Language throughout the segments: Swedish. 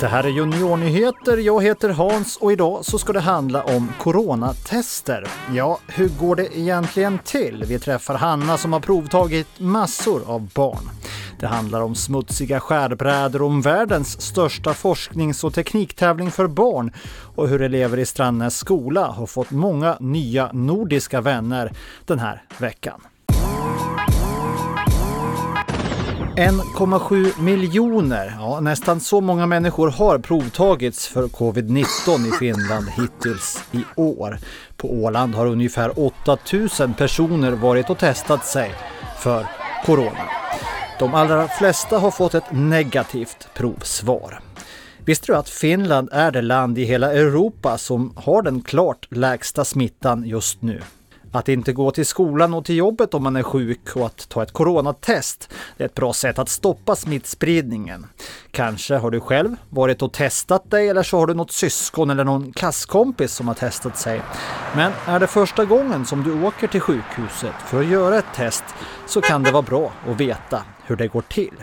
Det här är Juniornyheter. Jag heter Hans och idag så ska det handla om coronatester. Ja, hur går det egentligen till? Vi träffar Hanna som har provtagit massor av barn. Det handlar om smutsiga skärbrädor, om världens största forsknings och tekniktävling för barn och hur elever i Strandnäs skola har fått många nya nordiska vänner den här veckan. 1,7 miljoner, ja, nästan så många människor har provtagits för covid-19 i Finland hittills i år. På Åland har ungefär 8000 personer varit och testat sig för corona. De allra flesta har fått ett negativt provsvar. Visste du att Finland är det land i hela Europa som har den klart lägsta smittan just nu? Att inte gå till skolan och till jobbet om man är sjuk och att ta ett coronatest det är ett bra sätt att stoppa smittspridningen. Kanske har du själv varit och testat dig eller så har du något syskon eller någon klasskompis som har testat sig. Men är det första gången som du åker till sjukhuset för att göra ett test så kan det vara bra att veta hur det går till.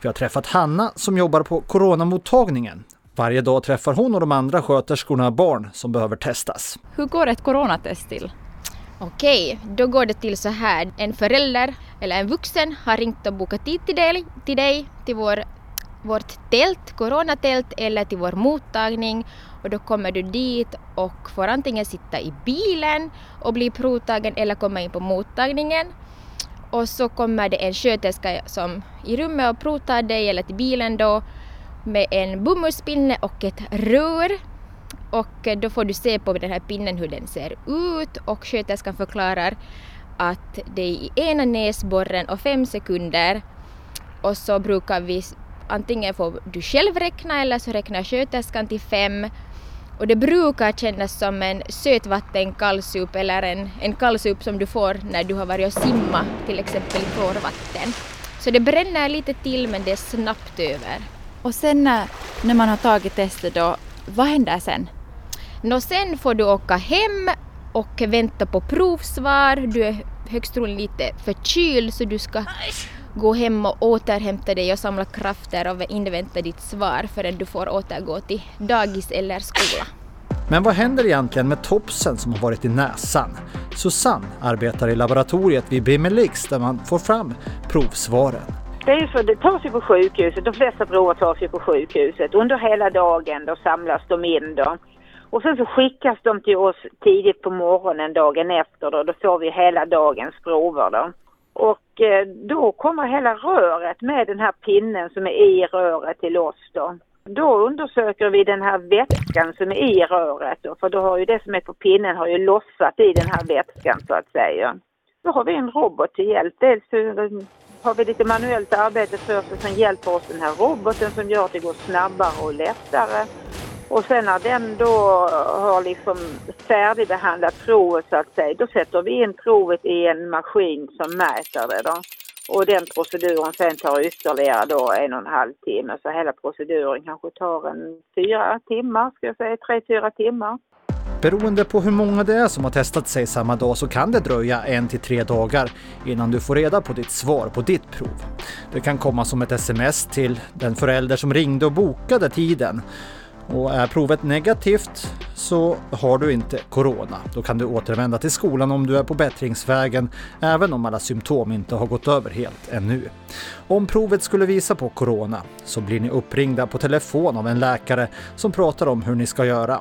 Vi har träffat Hanna som jobbar på coronamottagningen. Varje dag träffar hon och de andra sköterskorna barn som behöver testas. Hur går ett coronatest till? Okej, då går det till så här. En förälder eller en vuxen har ringt och bokat tid till dig, till, dig, till vår, vårt tält, coronatält eller till vår mottagning och då kommer du dit och får antingen sitta i bilen och bli provtagen eller komma in på mottagningen. Och så kommer det en sköterska som i rummet och provtar dig eller till bilen då med en bomullspinne och ett rör och eh, då får du se på den här pinnen hur den ser ut och sköterskan förklarar att det är i ena näsborren och fem sekunder och så brukar vi antingen får du själv räkna eller så räknar sköterskan till fem och det brukar kännas som en sötvattenkallsup eller en, en kallsup som du får när du har varit och simma till exempel i klorvatten. Så det bränner lite till men det är snabbt över. Och sen eh, när man har tagit testet då, vad händer sen? Nå sen får du åka hem och vänta på provsvar. Du är högst troligt lite förkyld så du ska gå hem och återhämta dig och samla krafter och invänta ditt svar förrän du får återgå till dagis eller skola. Men vad händer egentligen med topsen som har varit i näsan? Susanne arbetar i laboratoriet vid Bimelix där man får fram provsvaren. Det är ju så, det tas ju på sjukhuset. De flesta prover tas ju på sjukhuset. Under hela dagen då samlas de in då. Och sen så skickas de till oss tidigt på morgonen dagen efter då. Då får vi hela dagens prover då. Och eh, då kommer hela röret med den här pinnen som är i röret till oss då. Då undersöker vi den här vätskan som är i röret då, för då har ju det som är på pinnen har ju lossat i den här vätskan så att säga. Då har vi en robot till hjälp. Dels har vi lite manuellt arbete först och sen hjälper oss den här roboten som gör att det går snabbare och lättare. Och sen när den då har liksom färdigbehandlat provet så att säga, då sätter vi in provet i en maskin som mäter det då. Och den proceduren sen tar ytterligare då en och en halv timme. Så hela proceduren kanske tar en fyra timmar, ska jag säga, tre, fyra timmar. Beroende på hur många det är som har testat sig samma dag så kan det dröja en till tre dagar innan du får reda på ditt svar på ditt prov. Det kan komma som ett sms till den förälder som ringde och bokade tiden. Och är provet negativt så har du inte corona. Då kan du återvända till skolan om du är på bättringsvägen, även om alla symptom inte har gått över helt ännu. Om provet skulle visa på corona så blir ni uppringda på telefon av en läkare som pratar om hur ni ska göra.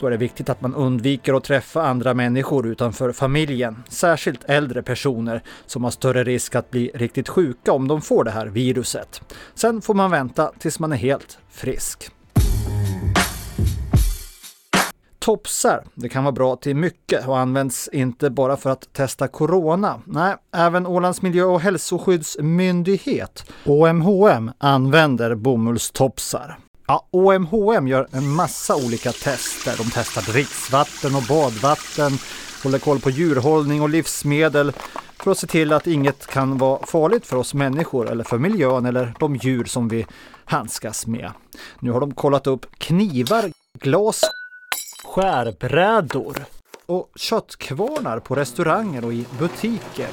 Då är det viktigt att man undviker att träffa andra människor utanför familjen, särskilt äldre personer som har större risk att bli riktigt sjuka om de får det här viruset. Sen får man vänta tills man är helt frisk. Topsar, det kan vara bra till mycket och används inte bara för att testa corona. Nej, även Ålands miljö och hälsoskyddsmyndighet, OMHM, använder bomullstopsar. Ja, OMHM gör en massa olika tester. De testar dricksvatten och badvatten, håller koll på djurhållning och livsmedel för att se till att inget kan vara farligt för oss människor eller för miljön eller de djur som vi handskas med. Nu har de kollat upp knivar, glas skärbrädor och köttkvarnar på restauranger och i butiker.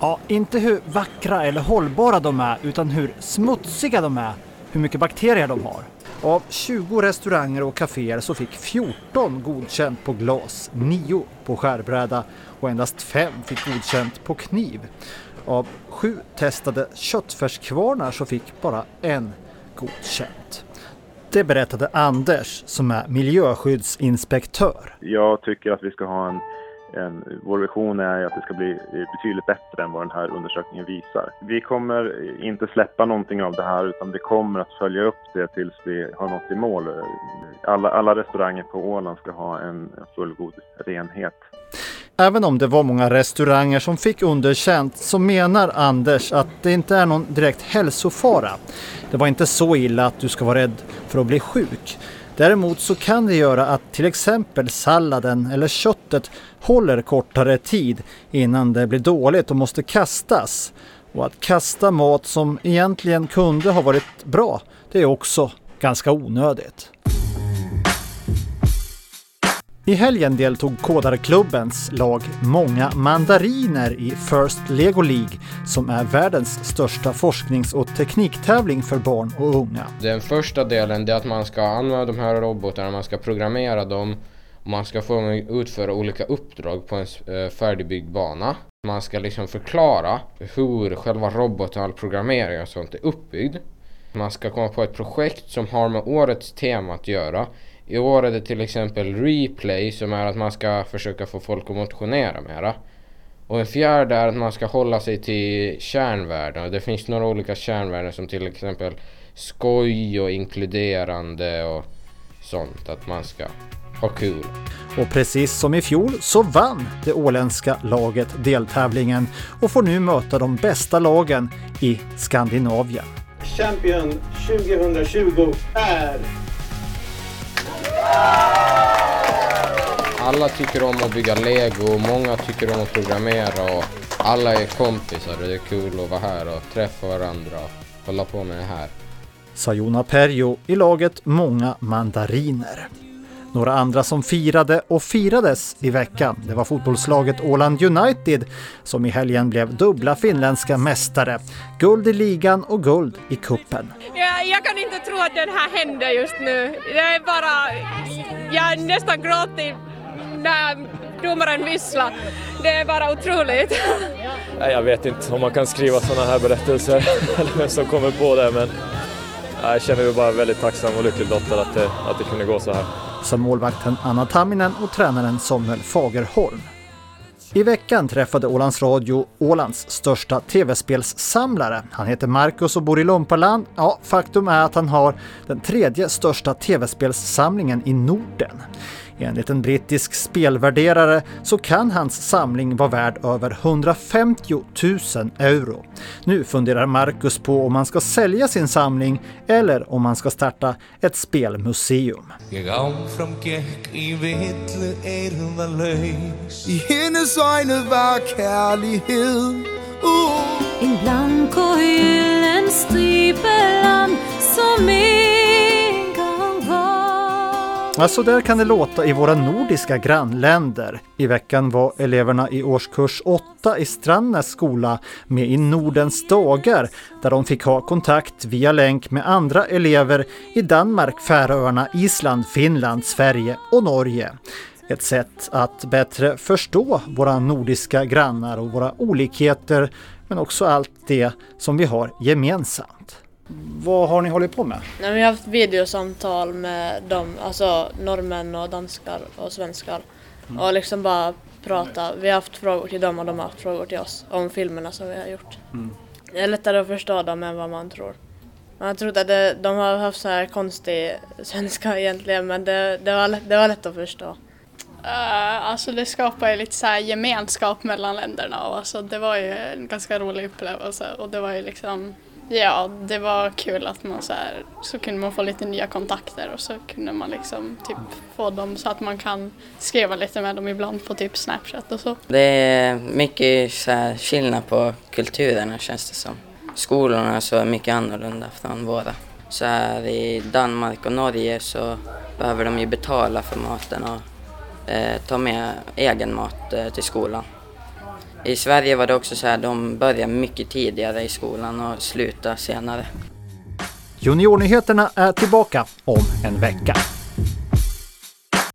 Ja, inte hur vackra eller hållbara de är, utan hur smutsiga de är, hur mycket bakterier de har. Av 20 restauranger och kaféer så fick 14 godkänt på glas, 9 på skärbräda och endast 5 fick godkänt på kniv. Av sju testade köttfärskvarnar så fick bara en godkänt. Det berättade Anders som är miljöskyddsinspektör. Jag tycker att vi ska ha en en, vår vision är att det ska bli betydligt bättre än vad den här undersökningen visar. Vi kommer inte släppa någonting av det här utan vi kommer att följa upp det tills vi har nått i mål. Alla, alla restauranger på Åland ska ha en fullgod renhet. Även om det var många restauranger som fick underkänt så menar Anders att det inte är någon direkt hälsofara. Det var inte så illa att du ska vara rädd för att bli sjuk. Däremot så kan det göra att till exempel salladen eller köttet håller kortare tid innan det blir dåligt och måste kastas. Och att kasta mat som egentligen kunde ha varit bra, det är också ganska onödigt. I helgen deltog Kodarklubbens lag Många mandariner i First Lego League som är världens största forsknings och tekniktävling för barn och unga. Den första delen är att man ska använda de här robotarna, man ska programmera dem och man ska få dem utföra olika uppdrag på en eh, färdigbyggd bana. Man ska liksom förklara hur själva roboten, all programmering och sånt är uppbyggd. Man ska komma på ett projekt som har med årets tema att göra i år är det till exempel replay som är att man ska försöka få folk att motionera mera. Och en fjärde är att man ska hålla sig till kärnvärden. Det finns några olika kärnvärden som till exempel skoj och inkluderande och sånt. Att man ska ha kul. Och precis som i fjol så vann det åländska laget deltävlingen och får nu möta de bästa lagen i Skandinavien. Champion 2020 är alla tycker om att bygga lego, många tycker om att programmera och alla är kompisar och det är kul att vara här och träffa varandra och hålla på med det här. Sa Jona Perjo i laget Många Mandariner. Några andra som firade och firades i veckan, det var fotbollslaget Åland United som i helgen blev dubbla finländska mästare. Guld i ligan och guld i kuppen. Jag, jag kan inte tro att det här händer just nu. Det är bara... Jag nästan gråter när domaren visslar. Det är bara otroligt. Jag vet inte om man kan skriva sådana här berättelser eller vem som kommer på det men jag känner mig bara väldigt tacksam och lyckligt lottad att det, att det kunde gå så här sa målvakten Anna Tamminen och tränaren Samuel Fagerholm. I veckan träffade Ålands Radio Ålands största tv-spelssamlare. Han heter Marcus och bor i Lumpaland. Ja, faktum är att han har den tredje största tv-spelssamlingen i Norden. Enligt en brittisk spelvärderare så kan hans samling vara värd över 150 000 euro. Nu funderar Marcus på om han ska sälja sin samling eller om han ska starta ett spelmuseum. Ibland på hyllen stryper som Ja, så där kan det låta i våra nordiska grannländer. I veckan var eleverna i årskurs 8 i Strandnäs skola med i Nordens dagar där de fick ha kontakt via länk med andra elever i Danmark, Färöarna, Island, Finland, Sverige och Norge. Ett sätt att bättre förstå våra nordiska grannar och våra olikheter men också allt det som vi har gemensamt. Vad har ni hållit på med? Nej, vi har haft videosamtal med dem, alltså norrmän och danskar och svenskar. Mm. Och liksom bara prata. Vi har haft frågor till dem och de har haft frågor till oss om filmerna som vi har gjort. Mm. Det är lättare att förstå dem än vad man tror. Man trodde att det, de har haft så här konstig svenska egentligen men det, det, var, det var lätt att förstå. Uh, alltså det skapar ju lite så här gemenskap mellan länderna och alltså det var ju en ganska rolig upplevelse och det var ju liksom Ja, det var kul att man så här, så kunde man få lite nya kontakter och så kunde man liksom typ få dem så att man kan skriva lite med dem ibland på typ Snapchat och så. Det är mycket så här, skillnad på kulturerna känns det som. Skolorna är så mycket annorlunda från våra. Så här i Danmark och Norge så behöver de ju betala för maten och eh, ta med egen mat eh, till skolan. I Sverige var det också så här, de började mycket tidigare i skolan och slutade senare. Juniornyheterna är tillbaka om en vecka.